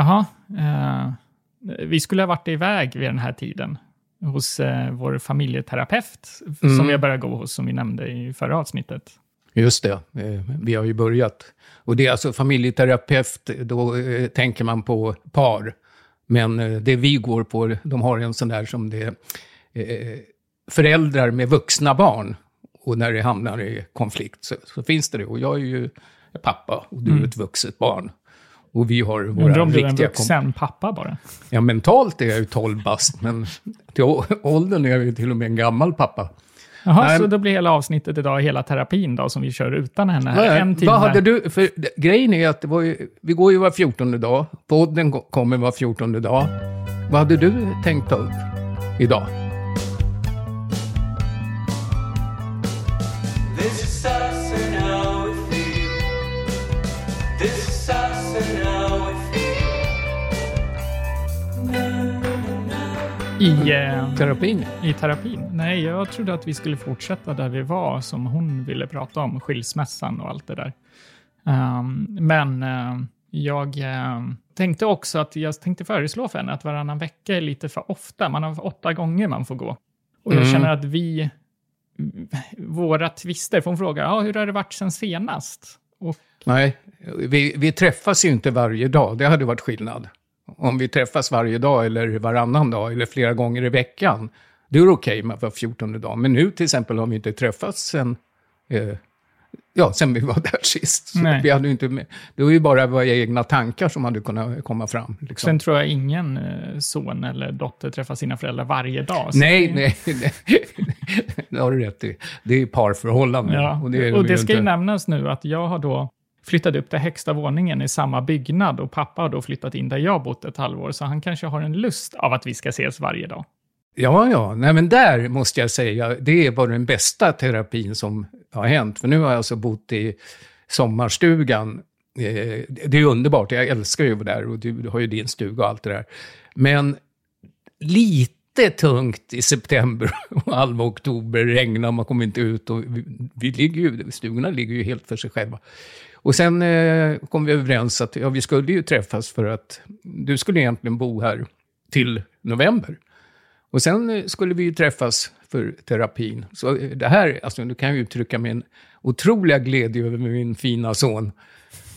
Jaha. Eh, vi skulle ha varit iväg vid den här tiden hos eh, vår familjeterapeut Mm. som har börjat gå hos, som vi nämnde i förra avsnittet. Just det, eh, vi har ju börjat. Och det är alltså familjeterapeut, då eh, tänker man på par. Men eh, det vi går på, de har en sån där som det är eh, föräldrar med vuxna barn. Och när det hamnar i konflikt så, så finns det det. Och jag är ju pappa och du är ett vuxet barn. Och vi har våra Undrar om du är en vuxen pappa bara. Ja, mentalt är jag ju 12 bast, men till åldern är jag ju till och med en gammal pappa. Jaha, Nej, så då blir hela avsnittet idag hela terapin då, som vi kör utan henne här. Nej, en timme. Vad hade du, för grejen är att ju, vi går ju var 14 dag, podden ko- kommer var 14 dag. Vad hade du tänkt ta upp idag? I, eh, Terapin? I terapin? Nej, jag trodde att vi skulle fortsätta där vi var, som hon ville prata om, skilsmässan och allt det där. Ehm, men eh, jag eh, tänkte också att jag tänkte föreslå för henne att varannan vecka är lite för ofta. Man har åtta gånger man får gå. Och jag Mm. känner att vi, våra tvister, får hon fråga, ja, hur har det varit sen senast? Och Nej, vi, vi träffas ju inte varje dag, det hade varit skillnad. Om vi träffas varje dag eller varannan dag eller flera gånger i veckan, det är okej med var 14 dag. Men nu till exempel har vi inte träffats sen, eh, ja, sen vi var där sist. Vi hade ju inte det var ju bara våra egna tankar som hade kunnat komma fram. Liksom. sen tror jag ingen eh, son eller dotter träffar sina föräldrar varje dag. Nej, nej, nej. det har du rätt i. Det är parförhållanden. Ja, och det, är de ska ju inte. nämnas nu att jag har då flyttade upp till högsta våningen i samma byggnad och pappa har då flyttat in där jag bott ett halvår, så han kanske har en lust av att vi ska ses varje dag. Ja, ja. Nej, men där måste jag säga, det var den bästa terapin som har hänt. För nu har jag alltså bott i sommarstugan. Eh, det är underbart, jag älskar ju att vara där och du har ju din stuga och allt det där. Men lite tungt i september och halva oktober, regnar, man kommer inte ut och vi, vi ligger ju, stugorna ligger ju helt för sig själva. Och sen eh, kom vi överens att ja, vi skulle ju träffas för att du skulle egentligen bo här till november. Och sen eh, skulle vi ju träffas för terapin. Så eh, det här, alltså nu kan jag uttrycka min otroliga glädje över min fina son.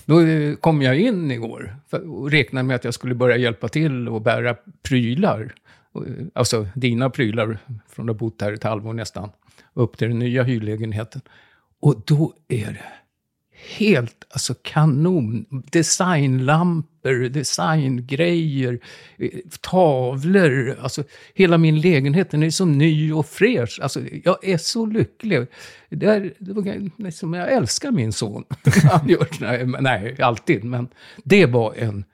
Då eh, kom jag in igår för- och räknade med att jag skulle börja hjälpa till och bära prylar. Eh, alltså dina prylar från att ha bott här ett halvår nästan. Upp till den nya hyrlägenheten. Och då är det helt alltså kanon. Designlampor, designgrejer, eh, tavlor. Alltså, hela min lägenhet den är så ny och fräsch. Alltså, jag är så lycklig. Det är, det var, liksom, jag älskar min son. Han gör, nej, nej, alltid. Men det var en,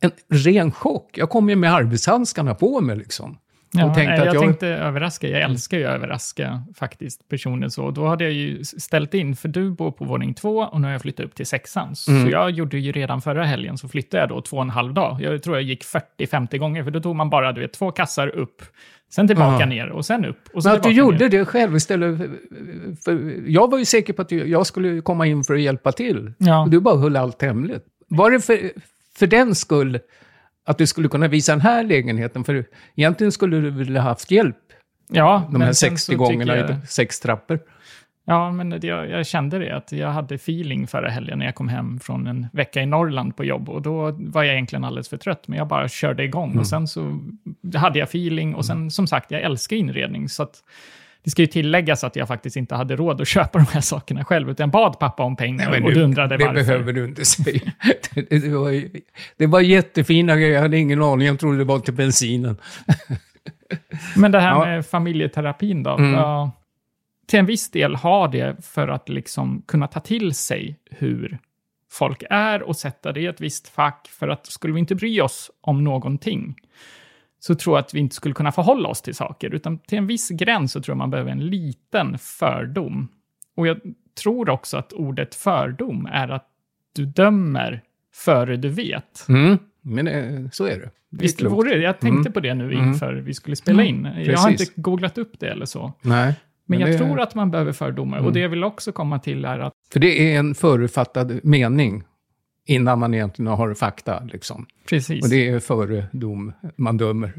en ren chock. Jag kom ju med arbetshandskarna på mig liksom. Ja, och tänkte nej, jag, jag... tänkte överraska. Jag älskar ju att överraska faktiskt personer så. Då hade jag ju ställt in, för du bor på våning två och nu har jag flyttat upp till sexan. Så Mm. jag gjorde ju redan förra helgen, så flyttade jag då två och en halv dag. Jag tror jag gick 40-50 gånger, för då tog man bara du vet, två kassar upp, sen tillbaka Ja. ner och sen upp. Och så Men att du gjorde ner. det själv istället för, för... Jag var ju säker på att jag skulle komma in för att hjälpa till. Ja. Och du bara höll allt hemligt. Var det för, för den skull att du skulle kunna visa den här lägenheten? För egentligen skulle du väl ha haft hjälp Ja, de här sen 60 så gångerna tycker i jag- sex trappor. Ja, men det, jag, jag kände det, att jag hade feeling förra helgen när jag kom hem från en vecka i Norrland på jobb. Och då var jag egentligen alldeles för trött, men jag bara körde igång. Mm. Och sen så hade jag feeling. Och sen, som sagt, jag älskar inredning. Så att det ska ju tilläggas att jag faktiskt inte hade råd att köpa de här sakerna själv, utan bad pappa om pengar men och du- undrade det varför. behöver du inte säga. det, det, var, det var jättefina grejer, jag hade ingen aning, jag trodde det var till bensinen. Men det här Ja. med familjeterapin då? Mm. Ja, till en viss del har det för att liksom kunna ta till sig hur folk är och sätta det i ett visst fack. För att skulle vi inte bry oss om någonting så tror jag att vi inte skulle kunna förhålla oss till saker. Utan till en viss gräns så tror jag man behöver en liten fördom. Och jag tror också att ordet fördom är att du dömer före du vet. Mm, men eh, så är det. det Visst klokt. vore det? Jag tänkte Mm. på det nu Mm. inför vi skulle spela in. Jag har inte googlat upp det eller så. Nej. Men, jag det- tror att man behöver fördomar. Och det jag vill också komma till är att För det är en förutfattad mening innan man egentligen har fakta. Liksom. Precis. Och det är före dom man dömer.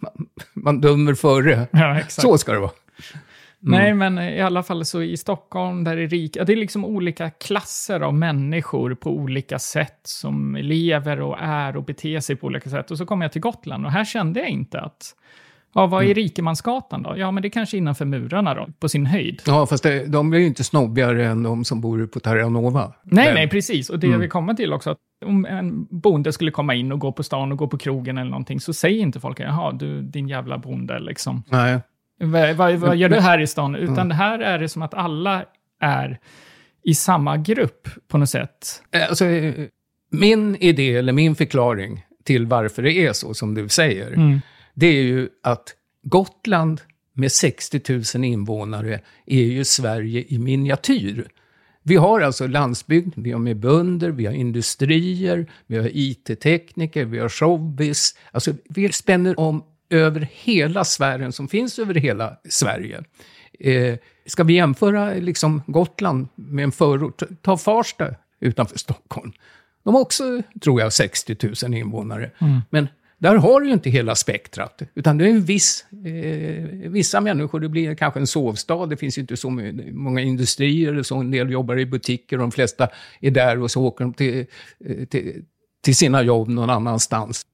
man, man dömer före. ja, exakt. Så ska det vara. Nej, men i alla fall så i Stockholm, där är rik, ja, det är liksom olika klasser av människor på olika sätt som lever och är och beter sig på olika sätt. Och så kommer jag till Gotland och här kände jag inte att, ja, vad är Rikemansgatan då? Ja, men det kanske innanför murarna då, på sin höjd. Ja, fast det, de blir ju inte snobbigare än de som bor på Terranova. Nej, Men- nej, precis. Och det jag vill komma till också, att om en bonde skulle komma in och gå på stan och gå på krogen eller någonting, så säger inte folk, jaha, du, din jävla bonde, liksom. Nej. Vad, vad, vad gör du här i stan? Utan här är det som att alla är i samma grupp på något sätt. Eh, Alltså, eh, min idé, eller min förklaring till varför det är så som du säger, Mm. Det är ju att Gotland med 60 000 invånare är ju Sverige i miniatyr. Vi har alltså landsbygd, vi har med bönder, vi har industrier, vi har IT-tekniker, vi har showbiz. Alltså, vi spänner om över hela sfären som finns över hela Sverige. Eh, ska vi jämföra liksom Gotland med en förort, ta Farsta utanför Stockholm. De har också, tror jag, 60 000 invånare. Men där har du ju inte hela spektrat, utan det är en viss, eh, vissa människor, det blir kanske en sovstad, det finns ju inte så många industrier, så en del jobbar i butiker och de flesta är där och så åker de till, eh, till, till sina jobb någon annanstans.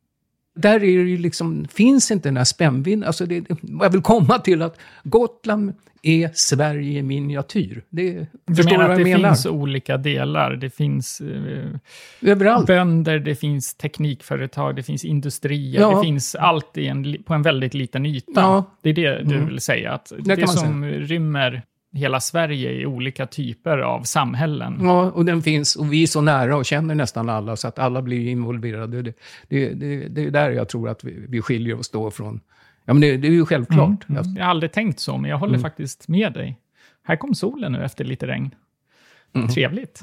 Där är det liksom, finns inte den här spännvidden. Alltså det, jag vill komma till att Gotland är Sverige i miniatyr. Det, Du förstår menar att det menar? finns olika delar? Det finns eh, Överallt. bönder, det finns teknikföretag, det finns industrier, Ja. det finns allt en, på en väldigt liten yta. Ja. Det är det du Mm. vill säga, att det, man som rymmer hela Sverige i olika typer av samhällen. Ja, och den finns. Och vi är så nära och känner nästan alla, så att alla blir involverade. Det, det, det, det är där jag tror att vi, vi skiljer oss då från... Ja, men det, det är ju självklart. Mm. Jag har aldrig tänkt så, men jag håller faktiskt med dig. Här kom solen nu efter lite regn. Trevligt.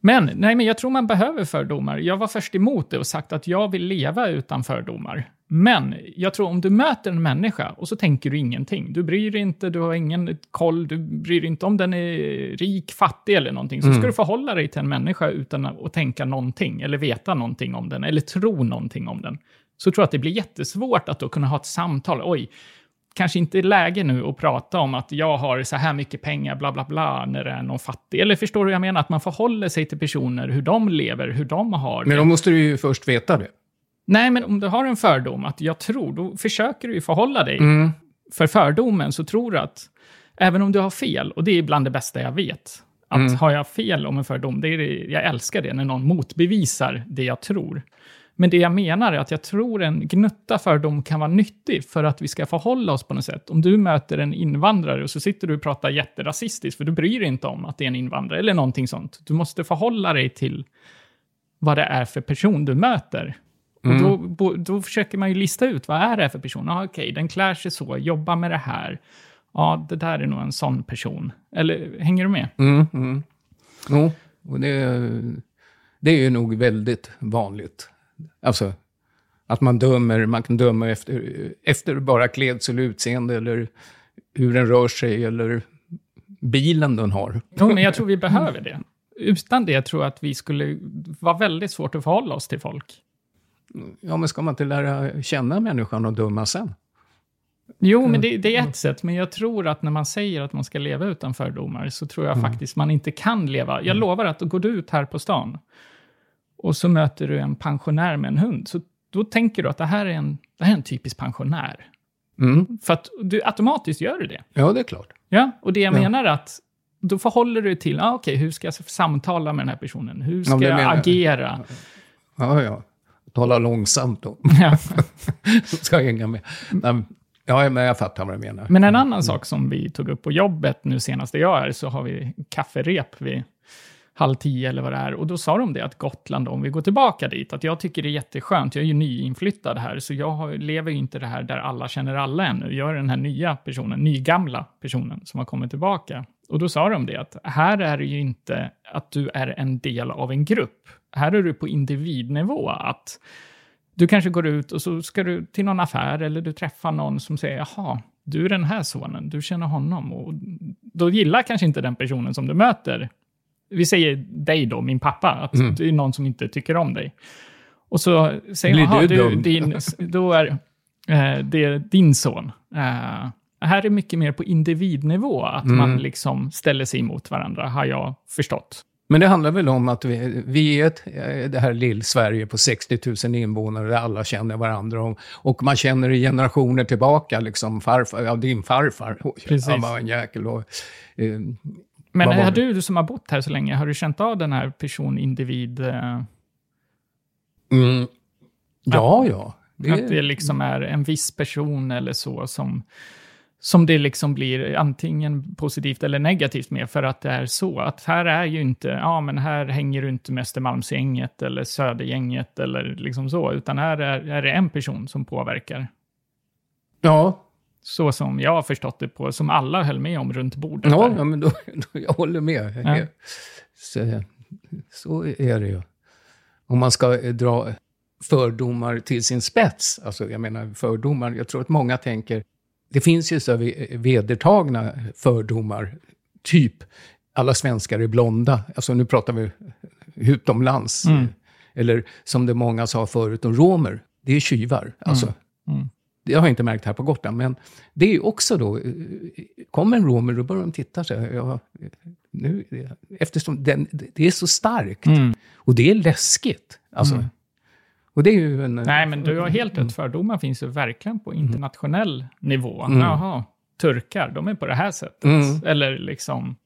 Men, nej, men jag tror man behöver fördomar. Jag var först emot det och sagt att jag vill leva utan fördomar. Men jag tror om du möter en människa och så tänker du ingenting. Du bryr dig inte, du har ingen koll, du bryr dig inte om den är rik, fattig eller någonting. Så ska du förhålla dig till en människa utan att tänka någonting, eller veta någonting om den, eller tro någonting om den. Så tror jag att det blir jättesvårt att då kunna ha ett samtal. Oj, kanske inte är läge nu att prata om att jag har så här mycket pengar, bla bla bla, när det är någon fattig. Eller förstår du vad jag menar? Att man förhåller sig till personer, hur de lever, hur de har Men det. då måste du ju först veta det. Nej, men om du har en fördom att jag tror, då försöker du ju förhålla dig. Mm. För fördomen så tror du att, även om du har fel, och det är bland det bästa jag vet, att har jag fel om en fördom, det är det, jag älskar det när någon motbevisar det jag tror. Men det jag menar är att jag tror en gnutta fördom kan vara nyttig för att vi ska förhålla oss på något sätt. Om du möter en invandrare och så sitter du och pratar jätterasistiskt, för du bryr dig inte om att det är en invandrare eller någonting sånt. Du måste förhålla dig till vad det är för person du möter. Och då, då försöker man ju lista ut vad är det för person. Ah, Okej, den klär sig så, jobbar med det här. Ja, det där är nog en sån person. Eller hänger du med? Mm, mm. Jo, och det, det är ju nog väldigt vanligt. Alltså, att man dömer, man kan döma efter, efter bara klädsel och utseende eller hur den rör sig eller bilen den har. Jo, men jag tror vi behöver det. Utan det tror jag att vi skulle vara väldigt svårt att förhålla oss till folk. Ja, men ska man inte lära känna människan och döma sen? Jo, men det, det är ett sätt. Men jag tror att när man säger att man ska leva utan fördomar så tror jag faktiskt man inte kan leva. Jag lovar att går du ut här på stan och så möter du en pensionär med en hund, så då tänker du att det här är en, det här är en typisk pensionär. Mm. För att du automatiskt gör du det. Ja, det är klart. Ja, och det jag Ja. menar att då förhåller du dig till, ah, okej, hur ska jag samtala med den här personen? Hur ska Ja, jag. agera? Ja, ja. Tala långsamt då. Ja. ska jag hänga med. Nej, Ja, men jag fattar vad du menar. Men en annan sak som vi tog upp på jobbet nu senast jag är, så har vi kafferep vid halv tio eller vad det är. Och då sa de det att Gotland, om vi går tillbaka dit, att jag tycker det är jätteskönt. Jag är ju nyinflyttad här, så jag har, lever ju inte det här där alla känner alla ännu. Jag är den här nya personen, nygamla personen som har kommit tillbaka. Och då sa de det att här är det ju inte att du är en del av en grupp. Här är du på individnivå. att du kanske går ut och så ska du till någon affär eller du träffar någon som säger jaha, du är den här sonen, du känner honom. Och då gillar kanske inte den personen som du möter vi säger dig då, min pappa, att det är någon som inte tycker om dig. Och så säger Blir man, du "Jaha, dum?" din, då är eh, det din son. Eh, här är mycket mer på individnivå, att Mm. man liksom ställer sig emot varandra, har jag förstått. Men det handlar väl om att vi, vi är ett, eh, det här lill-Sverige på 60 000 invånare där alla känner varandra. Och, och man känner i generationer tillbaka, liksom farfar, ja din farfar, Precis. han var en jäkel. Och, eh, Men har du, du som har bott här så länge, har du känt av den här person-individ... Eh, mm, ja, ja. Det, Att det liksom är en viss person eller så som, som det liksom blir antingen positivt eller negativt med för att det är så. Att här är ju inte, ja men här hänger du inte med Östermalmsgänget eller Södergänget eller liksom så, utan här är, är det en person som påverkar. ja, Så som jag har förstått det på, som alla höll med om runt bordet. ja, ja, men då, då, jag håller med. Ja. Så, så är det ju. Om man ska eh, dra fördomar till sin spets, alltså jag menar fördomar, jag tror att många tänker, det finns ju så ve- vedertagna fördomar, typ alla svenskar är blonda, alltså nu pratar vi utomlands, eller som det många sa förut, om romer, det är tjuvar, alltså. Det har jag inte märkt här på Gotland, men det är också då, kommer en romer, då börjar de titta så här, ja, nu, eftersom den, det är så starkt. Och det är läskigt. Alltså. Och det är ju en... Nej, men du har helt rätt. Fördomar finns ju verkligen på internationell nivå. Mm. Jaha, turkar, de är på det här sättet. Mm. Eller liksom,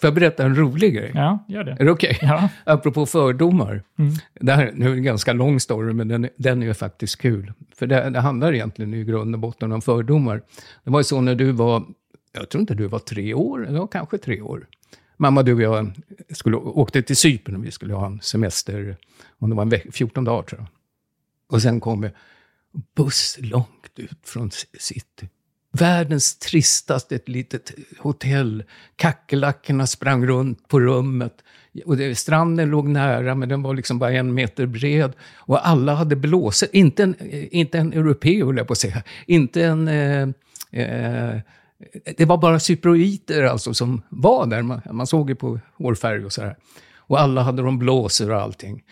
Får jag berätta en rolig grej? ja, gör det. Är det okej? Ja. Apropå fördomar. Mm. Det här nu är en ganska lång story, men den, den är ju faktiskt kul. För det, det handlar egentligen i grund och botten om fördomar. Det var ju så när du var, jag tror inte du var tre år, eller kanske tre år. Mamma, du och jag skulle, åkte till Cypern och vi skulle ha en semester, om det var en veck, 14 dagar tror jag. Och sen kom vi buss långt ut från city. Världens tristaste ett litet hotell. Kackerlackorna sprang runt på rummet. Och det, stranden låg nära, men den var liksom bara en meter bred. Och alla hade blåsor. Inte en, inte en europé, höll jag på att säga. Inte en... Eh, eh, det var bara cyprioter alltså som var där. Man, man såg ju på hårfärg och så här. Och alla hade de blåsor och allting.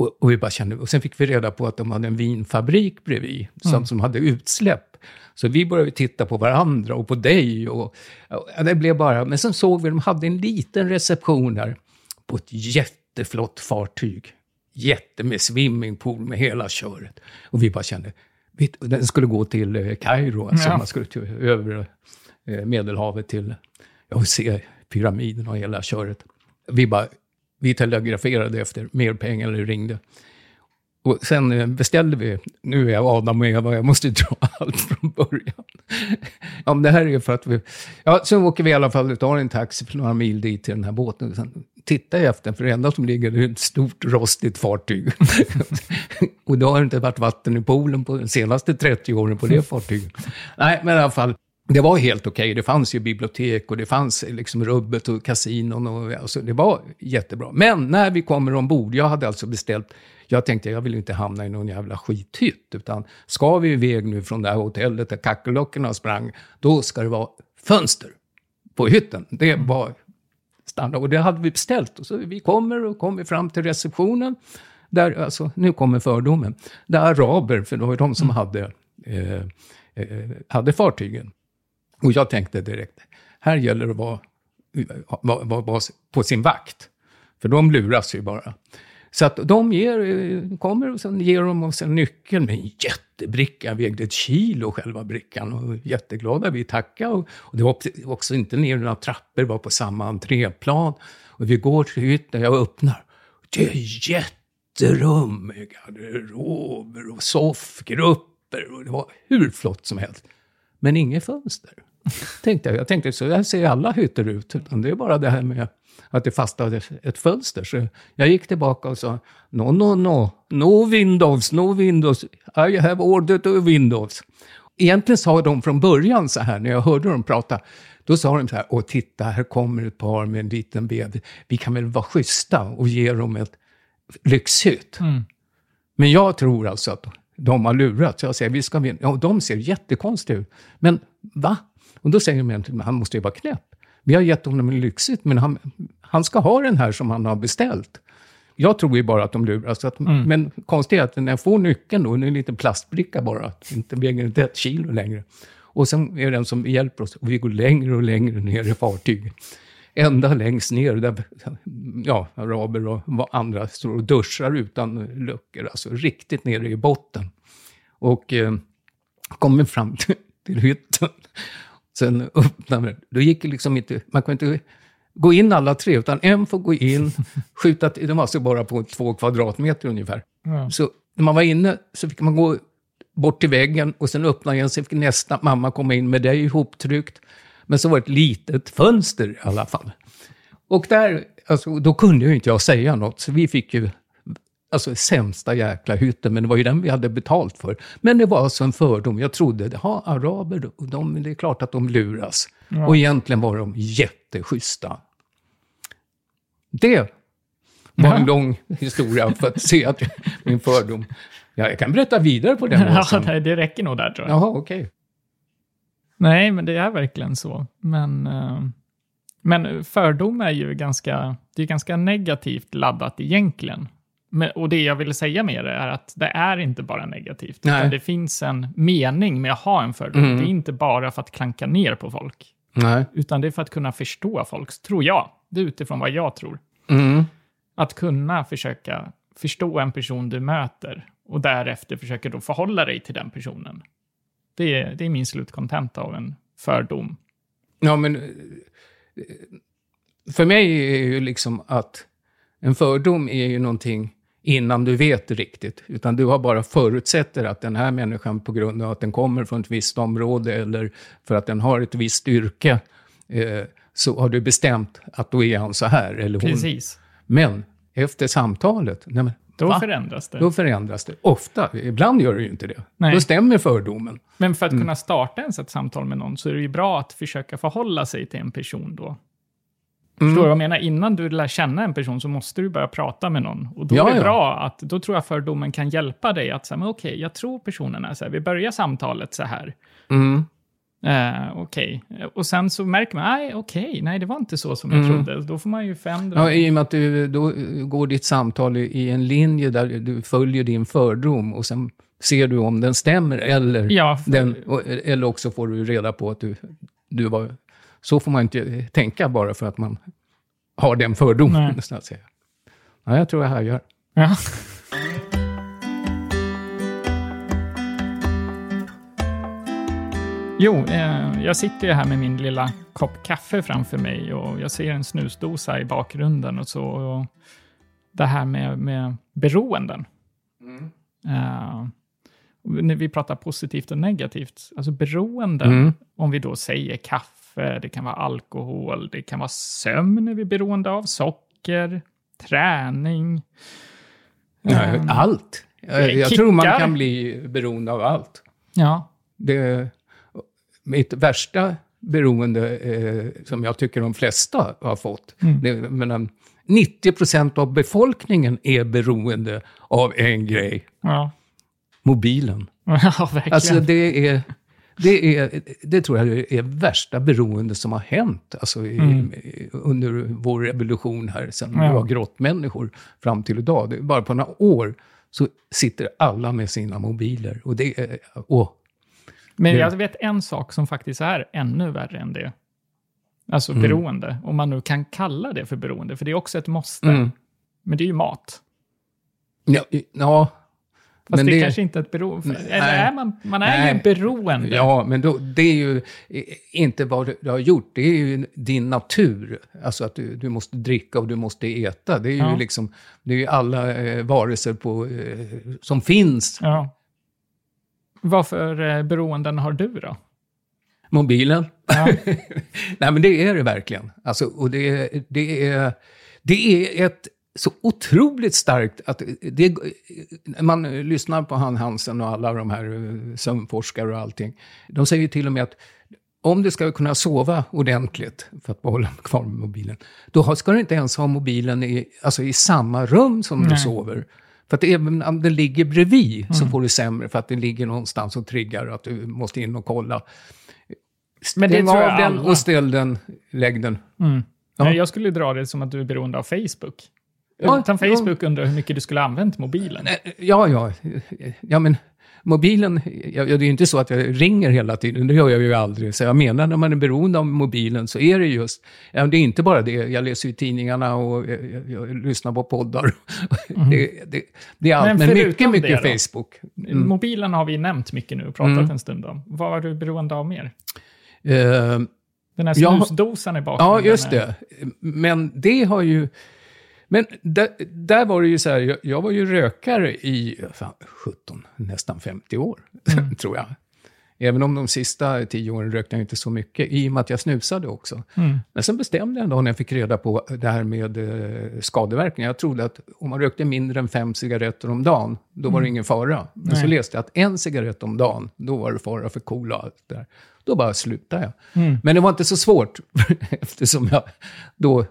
Och, och vi bara kände, och sen fick vi reda på att de hade en vinfabrik bredvid, som, som hade utsläpp. Så vi började titta på varandra och på dig. Och, och det blev bara, men sen såg vi, de hade en liten reception där på ett jätteflott fartyg. Jätte med swimmingpool med hela köret. Och vi bara kände, den skulle gå till eh, Kairo, alltså Ja. man skulle till, över eh, Medelhavet till, jag vill se pyramiden och hela köret. Vi bara, vi telegraferade efter mer pengar eller ringde. Och sen eh, beställde vi, nu är jag Adam och Eva, jag måste dra allt från början. ja, men det här är ju för att vi, ja, så åker vi i alla fall, tar en taxi för några mil dit till den här båten. Sen tittar jag efter, för det enda som ligger är ett stort rostigt fartyg. och då har det inte varit vatten i poolen på de senaste 30 åren på det fartyget. Nej, men i alla fall, det var helt okej. Det fanns ju bibliotek och det fanns liksom rubbet och kasinon. Och, alltså, det var jättebra. Men när vi kommer ombord, jag hade alltså beställt, jag tänkte jag vill inte hamna i någon jävla skithytt. Utan ska vi iväg nu från det här hotellet där kackerlackorna sprang, då ska det vara fönster på hytten. Det var standard. Och det hade vi beställt. Och så vi kommer och kommer fram till receptionen. Där, alltså, nu kommer fördomen. Där araber, för det var ju de som hade, eh, eh, hade fartygen. Och jag tänkte direkt, här gäller det att vara, vara, vara, vara på sin vakt. För de luras ju bara. Så att de ger, kommer och sen ger de oss en nyckel med en jättebricka, vägde ett kilo själva brickan. Och jätteglada, vi tackade. Och, och det var också inte ner några trappor, var på samma entréplan. Och vi går till hytten, jag öppnar. Det är jätterum med garderober och soffgrupper. Och det var hur flott som helst. Men inget fönster. Tänkte jag. jag tänkte så här ser alla hytter ut. Utan det är bara det här med att det fastnade ett fönster. Så jag gick tillbaka och sa, no, no, no, no windows, no windows, I have ordered a windows. Egentligen sa de från början så här, när jag hörde dem prata, då sa de så här, åh titta, här kommer ett par med en liten baby. Vi kan väl vara schyssta och ge dem ett lyxhytt. Men jag tror alltså att de har lurat. Så jag säger, vi ska vinna. Ja, de ser jättekonstiga ut. Men va? Och då säger de egentligen, han måste ju vara knäpp. Vi har gett honom en lyxigt, men han, han ska ha den här som han har beställt. Jag tror ju bara att de luras. Att, Men konstigt är att när jag får nyckeln då, det är en liten plastbricka bara, inte väger inte ett kilo längre. Och sen är det den som hjälper oss, och vi går längre och längre ner i fartyget. Ända längst ner, där ja, araber och andra står och duschar utan luckor, alltså riktigt nere i botten. Och eh, kommer fram till, till hytten. Sen öppnar man, då gick det liksom inte, man kunde inte gå in alla tre, utan en får gå in, skjuta, de var alltså bara på två kvadratmeter ungefär. Ja. Så när man var inne så fick man gå bort till väggen och sen öppna igen, sen fick nästa mamma komma in med det ihoptryckt. Men så var det ett litet fönster i alla fall. Och där, alltså, då kunde ju inte jag säga något, så vi fick ju alltså sämsta jäkla hytten, men det var ju den vi hade betalt för. Men det var alltså en fördom. Jag trodde, ja, araber, de, det är klart att de luras. Och egentligen var de jätteschyssta. Det var en Ja. lång historia för att se att min fördom... Ja, jag kan berätta vidare på den Ja, nej, det räcker nog där tror jag. Jaha, okej. Nej, men det är verkligen så. Men, eh, men fördom är ju ganska, det är ganska negativt laddat egentligen. Men, och det jag vill säga med det är att det är inte bara negativt. Utan det finns en mening med att ha en fördom. Mm. Det är inte bara för att klanka ner på folk. Nej. Utan det är för att kunna förstå folk, tror jag. Det är utifrån vad jag tror. Mm. Att kunna försöka förstå en person du möter och därefter försöka då förhålla dig till den personen. Det är, det är min slutkontent av en fördom. Ja, men... eh, För mig är ju liksom att en fördom är ju någonting innan du vet riktigt. Utan du har bara förutsätter att den här människan på grund av att den kommer från ett visst område eller för att den har ett visst yrke eh, så har du bestämt att då är han så här eller hon. Precis. Men efter samtalet, nej men, Då va? förändras det. då förändras det. Ofta, ibland gör det ju inte det. Nej. Då stämmer fördomen. Men för att Mm. kunna starta ens ett samtal med någon så är det ju bra att försöka förhålla sig till en person då. Mm. Förstår du vad jag menar? Innan du lär känna en person så måste du börja prata med någon. Och då Ja, är det ja. bra att, då tror jag fördomen kan hjälpa dig att säga, men okej, jag tror personen är så här, vi börjar samtalet så här. Mm. Eh, okej. Och sen så märker man, nej, okej, nej, det var inte så som jag Mm. trodde. Då får man ju förändra. Ja, I och med att du då går ditt samtal i- en linje där du följer din fördom och sen ser du om den stämmer eller, Ja, för- den, eller också får du reda på att du, du var... Så får man inte tänka bara för att man har den fördomen, Nej. så att säga. Ja, jag tror jag hajar. Ja. Jo, eh, jag sitter ju här med min lilla kopp kaffe framför mig och jag ser en snusdosa i bakgrunden och så. Och det här med, med beroenden. Eh, när vi pratar positivt och negativt, alltså beroenden, Mm. om vi då säger kaffe, det kan vara alkohol, det kan vara sömn är vi beroende av, socker, träning. Ja, Ehm, allt. Jag, jag tror man kan bli beroende av allt. Ja, Det, mitt värsta beroende, eh, som jag tycker de flesta har fått, Mm. det, men, 90 procent av befolkningen är beroende av en grej, ja. mobilen. ja verkligen. Alltså det är, det är, det tror jag är värsta beroende som har hänt alltså i, Mm. under vår revolution här, sen Ja. vi var grottmänniskor fram till idag. Det bara på några år så sitter alla med sina mobiler. Och det är, åh, Men jag vet en sak som faktiskt är ännu värre än det. Alltså Mm. beroende, om man nu kan kalla det för beroende, för det är också ett måste. Mm. Men det är ju mat. Ja, ja Fast men det, är det- kanske inte är ett beroende. Nej. Eller är man, man är ju Nej. beroende. Ja, men då, det är ju inte vad du, har gjort, det är ju din natur. Alltså att du, du måste dricka och du måste äta. Det är ju Ja. liksom, det är ju alla eh, varelser på, eh, som finns. Ja. Vad för eh, beroenden har du då? Mobilen. Ja. Nej, men det är det verkligen. Alltså, och det, det, är, det är ett så otroligt starkt att det, man lyssnar på han Hansen och alla de här eh, sömnforskare och allting. De säger ju till och med att om du ska kunna sova ordentligt, för att behålla kvar med mobilen, då ska du inte ens ha mobilen i, alltså i samma rum som du Nej. sover. För att även om den ligger bredvid så får du sämre för att den ligger någonstans och triggar att du måste in och kolla. Men det Stäng tror jag av den alla. och ställ den, lägg den. Mm. Ja. Jag skulle dra det som att du är beroende av Facebook. Utan ja. Facebook undrar hur mycket du skulle ha använt mobilen. Ja, ja. Ja, men mobilen, ja, det är ju inte så att jag ringer hela tiden, det gör jag ju aldrig. Så jag menar, när man är beroende av mobilen så är det just, ja, det är inte bara det, jag läser ju tidningarna och jag, jag, jag lyssnar på poddar. Det, det, det är allt, Men men, mycket, mycket då? Facebook. Mobilen har vi nämnt mycket nu och pratat Mm. en stund om. Vad är du beroende av mer? Eh, Den här snusdosan i bakgrunden. Ja, just det. Men det har ju... Men där, där var det ju så här, jag, jag var ju rökare i fan, 17, nästan 50 år, tror jag. Även om de sista tio åren rökte jag inte så mycket, i och med att jag snusade också. Mm. Men sen bestämde jag en dag när jag fick reda på det här med eh, skadeverkningar. Jag trodde att om man rökte mindre än fem cigaretter om dagen, då var det ingen fara. Men så Nej. läste jag att en cigarett om dagen, då var det fara för KOL och allt det där. Då bara slutade jag. Mm. Men det var inte så svårt, eftersom jag då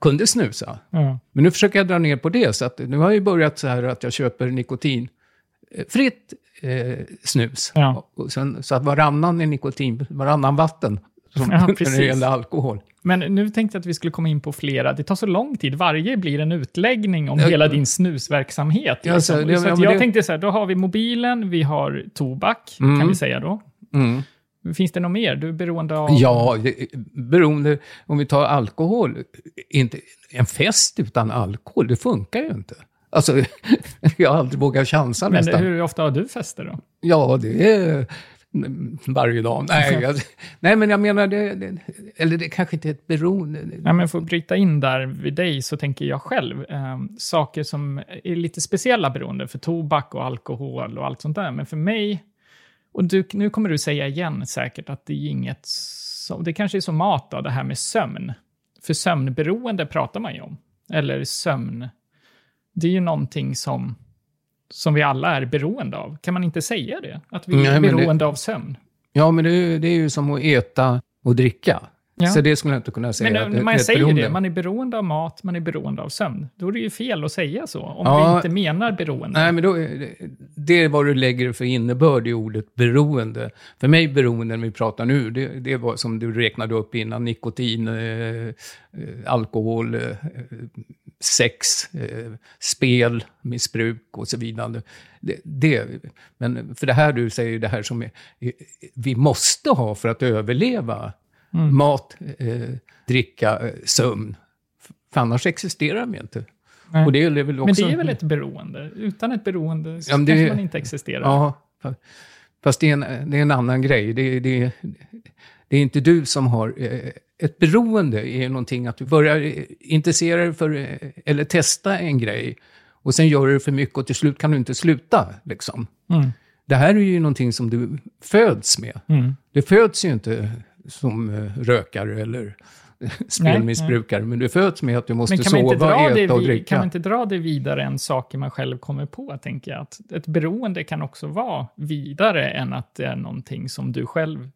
kunde snusa. Ja. Men nu försöker jag dra ner på det, så att nu har jag börjat så här att jag köper nikotinfritt eh, snus. Ja. Och sen, så att varannan är nikotin, varannan vatten. Som Ja, när det gäller alkohol. Men nu tänkte jag att vi skulle komma in på flera. Det tar så lång tid. Varje blir en utläggning om Ja. hela din snusverksamhet. Ja, Liksom. så det- så jag det- tänkte så här, då har vi mobilen, vi har tobak, Mm. kan vi säga då. Mm. Finns det något mer? Du är beroende av... Ja, beroende, om vi tar alkohol, inte, en fest utan alkohol, det funkar ju inte. Alltså, jag har aldrig vågat chansa Men nästan. hur ofta har du fester då? Ja, det är mm, varje dag. Nej, jag, nej men jag menar, det, det, eller det kanske inte är ett beroende. Ja, men för att bryta in där vid dig så tänker jag själv eh, saker som är lite speciella beroende för tobak och alkohol och allt sånt där. Men för mig, och du, nu kommer du säga igen säkert att det är inget som, det kanske är som mat då, det här med sömn. För sömnberoende pratar man ju om. Eller sömn. Det är ju någonting som, som vi alla är beroende av. Kan man inte säga det? Att vi Nej, är men det- beroende av sömn? Ja, men det, det är ju som att äta och dricka. Ja. Så det skulle jag inte kunna säga. Men när det- man säger beroende. det, man är beroende av mat, man är beroende av sömn. Då är det ju fel att säga så, om Ja. vi inte menar beroende. Nej, men då, det- är vad du lägger för innebörd i ordet beroende. För mig beroende, när vi pratar nu, det, det var som du räknade upp innan, nikotin, eh, eh, alkohol, eh, sex, eh, spel, missbruk och så vidare. Det, det, men för det här du säger, det här som vi måste ha för att överleva, Mm. mat, eh, dricka, eh, sömn. För annars existerar de inte. Nej. Och det är väl men också... det är väl ett beroende? Utan ett beroende så Ja, men kanske man inte existerar. Ja, fa- fast det är en, det är en annan grej. Det, det, det är inte du som har... eh, Ett beroende är någonting att du börjar eh, intressera dig för, eller testa en grej. Och sen gör du för mycket och till slut kan du inte sluta. Liksom. Mm. Det här är ju någonting som du föds med. Mm. Du föds ju inte som eh, rökare eller spelmissbrukare, men du föds med att du måste sova, äta och dricka. kan man inte dra det vidare än saker man själv kommer på, tänker jag? Att ett beroende kan också vara vidare än att det är någonting som du själv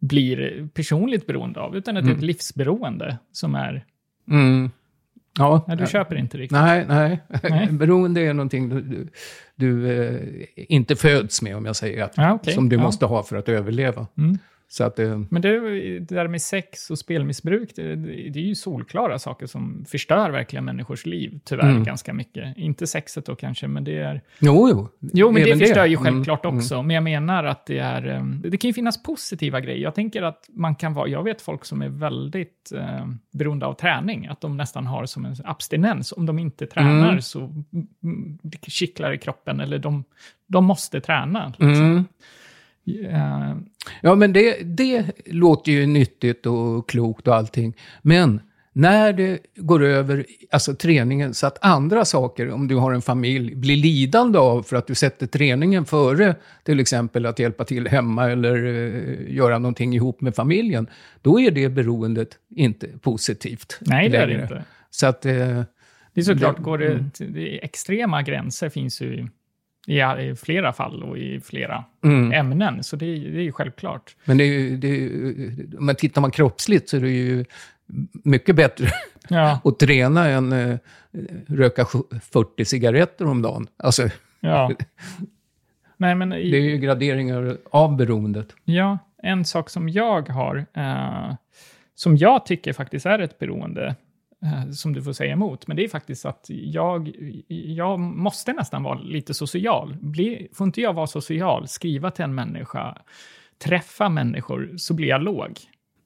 blir personligt beroende av, utan att det är ett livsberoende som är... Mm. Ja, Nej, du köper inte riktigt. Nej, nej. Nej. Beroende är någonting du, du, du eh, inte föds med, om jag säger att, Ja, okej. som du Ja. måste ha för att överleva. Mm. Så att, eh, Men det, det där med sex och spelmissbruk, det, det är ju solklara saker som förstör verkligen människors liv, tyvärr, Mm. ganska mycket. Inte sexet då kanske, men det är... jo, jo. Jo, men Även det förstör ju Mm, självklart mm. också. Men jag menar att det är... eh, Det kan ju finnas positiva grejer. Jag tänker att man kan vara... Jag vet folk som är väldigt eh, beroende av träning. Att de nästan har som en abstinens. Om de inte tränar Mm. så mm, det kittlar i kroppen. Eller de, de måste träna. liksom. Mm. Eh, Ja, men det, det låter ju nyttigt och klokt och allting. Men när det går över, alltså träningen, så att andra saker, om du har en familj, blir lidande av för att du sätter träningen före till exempel att hjälpa till hemma eller eh, göra någonting ihop med familjen, då är det beroendet inte positivt nej, det är det längre. inte. Så att... Eh, Det är såklart, Det- går mm. det, till- det extrema gränser finns ju i, i flera fall och i flera mm. ämnen. Så det, är- det är ju självklart. Men det är, ju- det är, ju- men tittar man kroppsligt så är det ju mycket bättre Ja, att träna än eh, röka sju- 40 cigaretter om dagen. Alltså, ja. Nej, men i, Det är ju graderingar av beroendet. Ja, en sak som jag har, eh, som jag tycker faktiskt är ett beroende, som du får säga emot, men det är faktiskt att jag, jag måste nästan vara lite social. Bli, får inte jag vara social, skriva till en människa, träffa människor, så blir jag låg.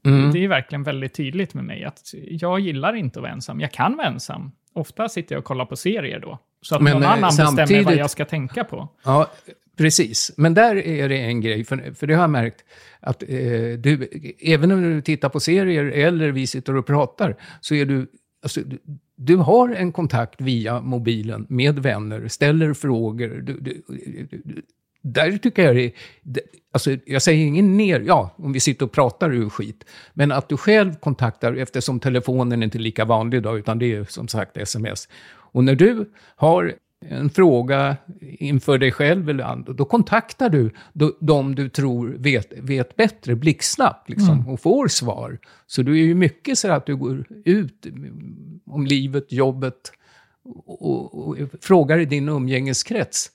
Mm. Det är verkligen väldigt tydligt med mig att jag gillar inte att vara ensam. Jag kan vara ensam. Ofta sitter jag och kollar på serier då. Så att Men, någon eh, annan bestämmer vad samtidigt- jag ska tänka på. Ja, precis. Men där är det en grej, för, för det har jag märkt att eh, du, även om du tittar på serier eller vi sitter och pratar, så är du, alltså, du, du har en kontakt via mobilen med vänner, ställer frågor. Du, du, du, där tycker jag det är, det- alltså jag säger ingen ner, ja, om vi sitter och pratar ur skit, men att du själv kontaktar, eftersom telefonen är inte lika vanlig idag, utan det är som sagt sms. Och när du har en fråga inför dig själv eller andra, då kontaktar du de, du tror vet, vet bättre blixtsnabbt liksom, och får svar. Så du är ju mycket så att du går ut om livet, jobbet och, och, och frågar i din umgängeskrets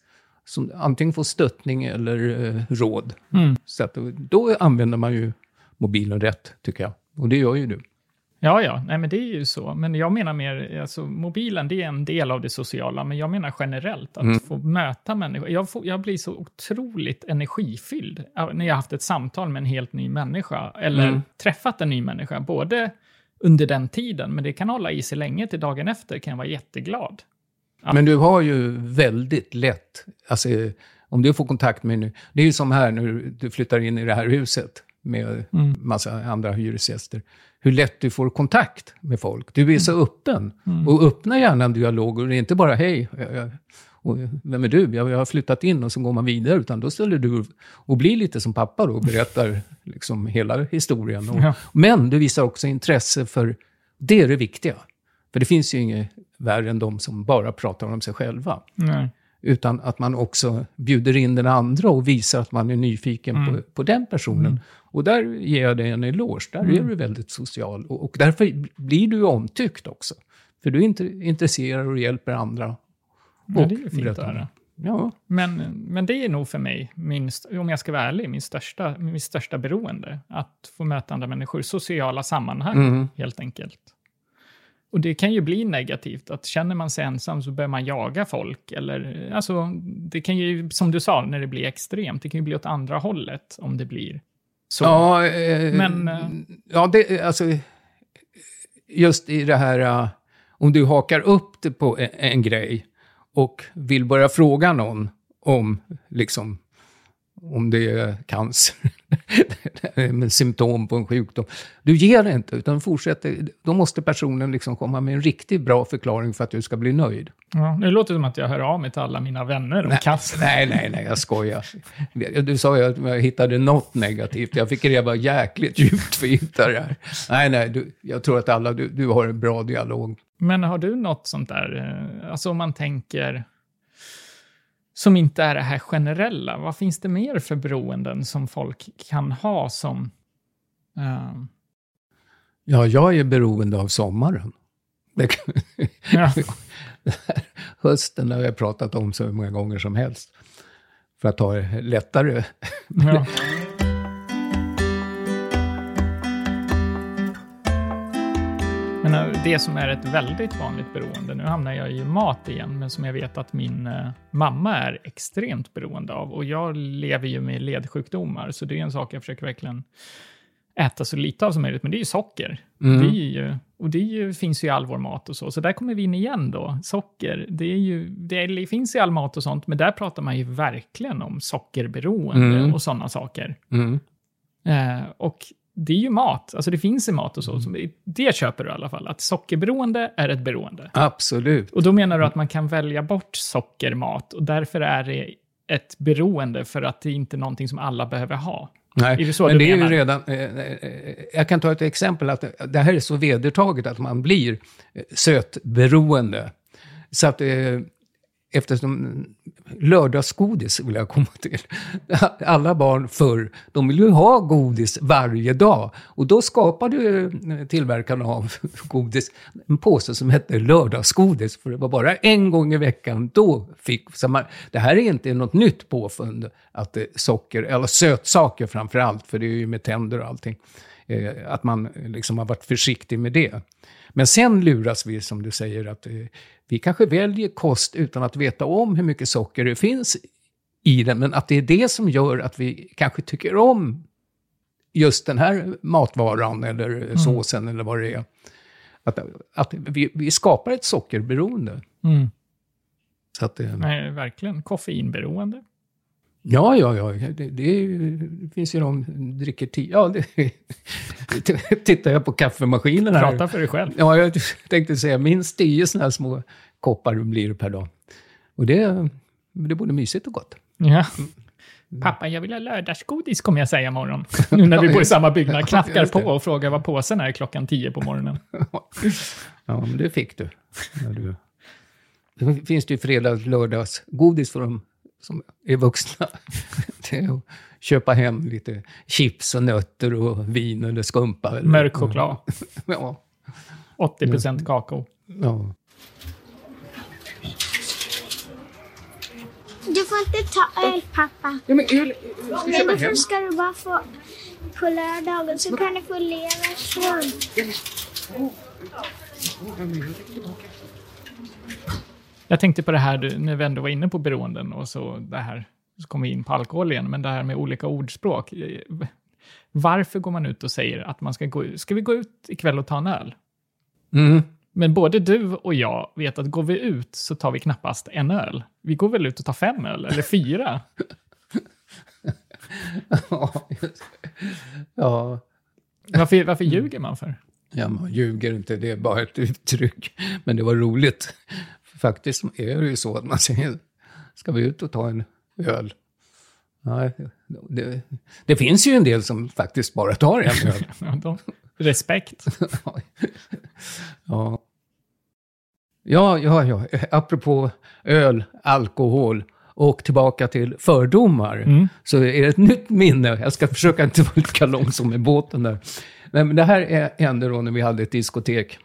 som antingen får stöttning eller eh, råd. Mm. Så att, då- då använder man ju mobilen rätt, tycker jag. Och det gör ju du. Ja, ja, nej, men det är ju så. Men jag menar mer, alltså mobilen det är en del av det sociala, men jag menar generellt att Mm. få möta människor. Jag, får, jag blir så otroligt energifylld när jag har haft ett samtal med en helt ny människa, eller Mm. träffat en ny människa, både under den tiden, men det kan hålla i sig länge till dagen efter, kan jag vara jätteglad. Ja. Men du har ju väldigt lätt, alltså om du får kontakt med nu, det är ju som här när du flyttar in i det här huset med Mm. massa andra hyresgäster. Hur lätt du får kontakt med folk. Du är så Mm. öppen. Och öppna gärna en dialog. Och det är inte bara hej, jag, jag, och vem är du? Jag, jag har flyttat in och så går man vidare. Utan då ställer du och blir lite som pappa då och berättar liksom hela historien. Och, Ja. Men du visar också intresse för, det är det viktiga. För det finns ju inget värre än de som bara pratar om sig själva. Nej. Utan att man också bjuder in den andra och visar att man är nyfiken Mm. på, på den personen. Och där ger jag dig en eloge. Där Mm. är du väldigt social. Och, och därför blir du omtyckt också. För du är inte intresserad och hjälper andra. Ja, Och det är ju fint att. Ja, Men, men det är nog för mig, min, om jag ska vara ärlig, min största, min största beroende. Att få möta andra människor, sociala sammanhang Mm. helt enkelt. Och det kan ju bli negativt, att känner man sig ensam så börjar man jaga folk. Eller, alltså, det kan ju, som du sa, när det blir extremt, det kan ju bli åt andra hållet om det blir så. ja, eh, Men, eh, ja det, alltså, just i det här, eh, om du hakar upp det på en, en grej och vill börja fråga någon om, liksom, om det är cancer, symptom på en sjukdom. Du ger det inte, utan fortsätter. Då måste personen liksom komma med en riktigt bra förklaring för att du ska bli nöjd. Ja, det låter som att jag hör av mig till alla mina vänner om cancer. Nej, nej, nej, jag skojar. Du sa ju att jag hittade något negativt. Jag fick gräva jäkligt djupt för att hitta det här. Nej, nej, du, jag tror att alla, du, du har en bra dialog. Men har du något sånt där, eh, alltså om man tänker som inte är det här generella, vad finns det mer för beroenden som folk kan ha som... eh, Ja, jag är beroende av sommaren. Ja, hösten har jag pratat om så många gånger som helst. För att ta det lättare. ja. Men eh, det som är ett väldigt vanligt beroende, nu hamnar jag i mat igen, men som jag vet att min eh, mamma är extremt beroende av. Och jag lever ju med ledsjukdomar, så det är en sak jag försöker verkligen äta så lite av som möjligt, men det är ju socker. Mm. Det ju, och det ju, finns ju i all vår mat och så. Så där kommer vi in igen då. Socker, det, är ju, det finns i all mat och sånt, men där pratar man ju verkligen om sockerberoende Mm. och sådana saker. Mm. Eh, och det är ju mat, alltså det finns i mat och så. så det köper du i alla fall, att sockerberoende är ett beroende. Absolut. Och då menar du att man kan välja bort sockermat och därför är det ett beroende för att det är inte någonting som alla behöver ha. Nej, Är det men det är ju menar? redan... Eh, eh, jag kan ta ett exempel. att Det här är så vedertaget att man blir eh, sötberoende. Så att eftersom lördagsgodis vill jag komma till. Alla barn förr, de vill ju ha godis varje dag. Och då skapade tillverkarna av godis en påse som hette lördagsgodis. För det var bara en gång i veckan då fick... Så man, det här är inte något nytt påfund, att socker, eller sötsaker framför allt, för det är ju med tänder och allting. Eh, att man liksom har varit försiktig med det. Men sen luras vi, som du säger, att eh, vi kanske väljer kost utan att veta om hur mycket socker det finns i den, men att det är det som gör att vi kanske tycker om just den här matvaran eller såsen eller vad det är. Att, att vi, vi skapar ett sockerberoende. Mm. Så att, eh, Nej, verkligen. Koffeinberoende. Ja, ja, ja. Det, det, finns ju de som dricker tio... Ja, det, tittar jag på kaffemaskinen här. Prata för dig själv. Ja, jag tänkte säga minst tio sådana här små koppar blir det per dag. Och det, det är både mysigt och gott. Ja. Pappa, jag vill ha lördagsgodis, kommer jag säga imorgon. Nu när vi bor i samma byggnad. Knackar på och frågar vad påsen är klockan tio på morgonen. Ja, men det fick du. Ja, du. Det finns det ju fredags lördagsgodis för de som är vuxna. Det är att köpa hem lite chips och nötter och vin eller skumpa. Eller, Mörk choklad. Ja, 80% kakao. ja. Du får inte ta öl pappa. ja men öl, Men då ska du bara få på lördagen så kan du få levertråd. Jag tänkte på det här när vi ändå var inne på beroenden och så det här, så kom vi in på alkohol igen, men det här med olika ordspråk. Eh, Varför går man ut och säger att man ska gå ut, ska vi gå ut ikväll och ta en öl? Mm. Men både du och jag vet att går vi ut så tar vi knappast en öl. Vi går väl ut och tar fem öl, eller fyra. Ja. Varför, varför ljuger man för? Ja, man ljuger inte, det är bara ett uttryck. Men det var roligt. Faktiskt är det ju så att man säger, ska vi ut och ta en öl? Nej, det, det finns ju en del som faktiskt bara tar en öl. Ja, de, respekt. Ja. Ja, ja, ja. Apropå öl, alkohol och tillbaka till fördomar. Mm. Så är det ett nytt minne. Jag ska försöka inte vara lika lång som med båten där. Men det här är- hände då när vi hade ett diskotek.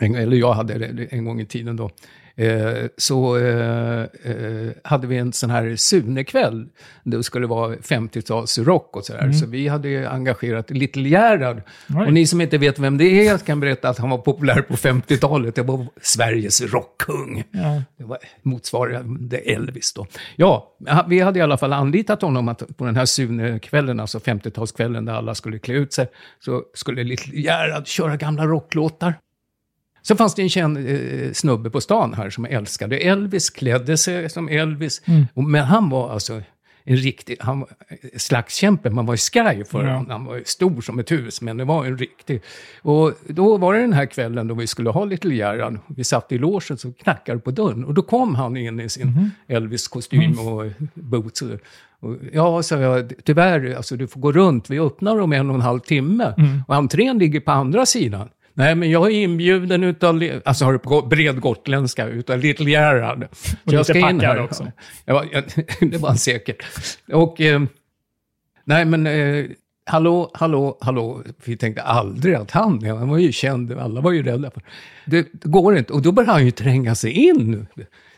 Eller jag hade det en gång i tiden då. Eh, så eh, eh, hade vi en sån här Sune-kväll. Det skulle vara 50-talsrock och sådär. Så vi hade ju engagerat Little Gerhard. Och ni som inte vet vem det är kan berätta att han var populär på 50-talet. Det var Sveriges rockkung. Ja. Det var motsvarande Elvis då. Ja, vi hade i alla fall anlitat honom att på den här Sune-kvällen, alltså 50-talskvällen där alla skulle klä ut sig, så skulle Little Gerhard köra gamla rocklåtar. Så fanns det en känd eh, snubbe på stan här som älskade Elvis, klädde sig som Elvis. Och, men han var alltså en riktig han var slagskämpe. Man var ju skraj för Ja. honom. Han var stor som ett hus, men det var en riktig. Och då var det den här kvällen då vi skulle ha Little Gerhard. Vi satt i logen så knackade på dörren. Och då kom han in i sin Elvis-kostym och boots. Och, och, ja, sa jag, tyvärr, alltså, du får gå runt. Vi öppnar om en och en halv timme. Och entrén ligger på andra sidan. Nej, men jag är inbjuden utav, alltså har du på bred gotländska, utav Little Gerhard. Så lite packad också. Ja, jag, det var han säkert. Och, eh, nej men, eh, hallå, hallå, hallå. Vi tänkte aldrig att han, han var ju känd, alla var ju rädda för det. Det går inte. Och då började han ju tränga sig in.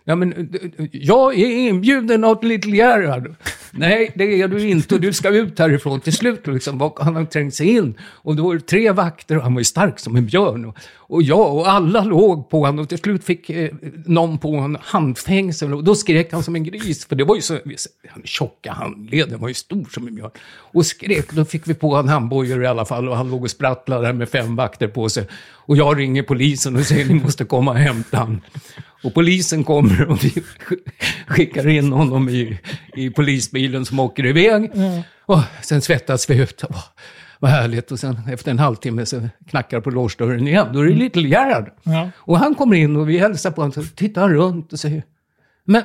Ja, men, eh, eh, jag är inbjuden av Little Gerhard. Nej, det är du inte och du ska ut härifrån till slut. Liksom, han har trängt sig in. Och då var det tre vakter och han var ju stark som en björn. Och, och jag och alla låg på honom och till slut fick eh, någon på en handfängsel och då skrek han som en gris. För det var ju så, han tjocka handleden var ju stor som en björn. Och skrek, då fick vi på en handbojare i alla fall och han låg och sprattlade där med fem vakter på sig. Och jag ringer polisen och säger ni måste komma och hämta han. Och polisen kommer och vi skickar in honom i, i polisbilen som åker iväg. Och sen svettas vi ut. Vad härligt. Och sen efter en halvtimme så knackar på låsdörren igen. Då är det Little Gerhard. Ja. Och han kommer in och vi hälsar på honom. Så tittar han runt och säger, men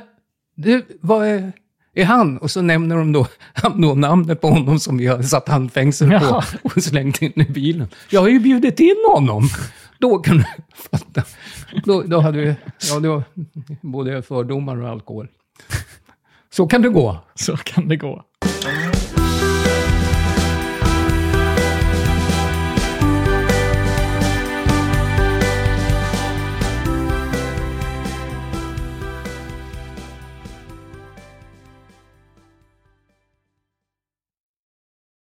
du, vad är, är han? Och så nämner de då, då namnet på honom som vi har satt handfängsel på Ja. och slängt in i bilen. Jag har ju bjudit in honom. Då kan du fatta. Då, då hade vi, ja, då, både fördomar och alkohol. Så kan det gå. Så kan det gå.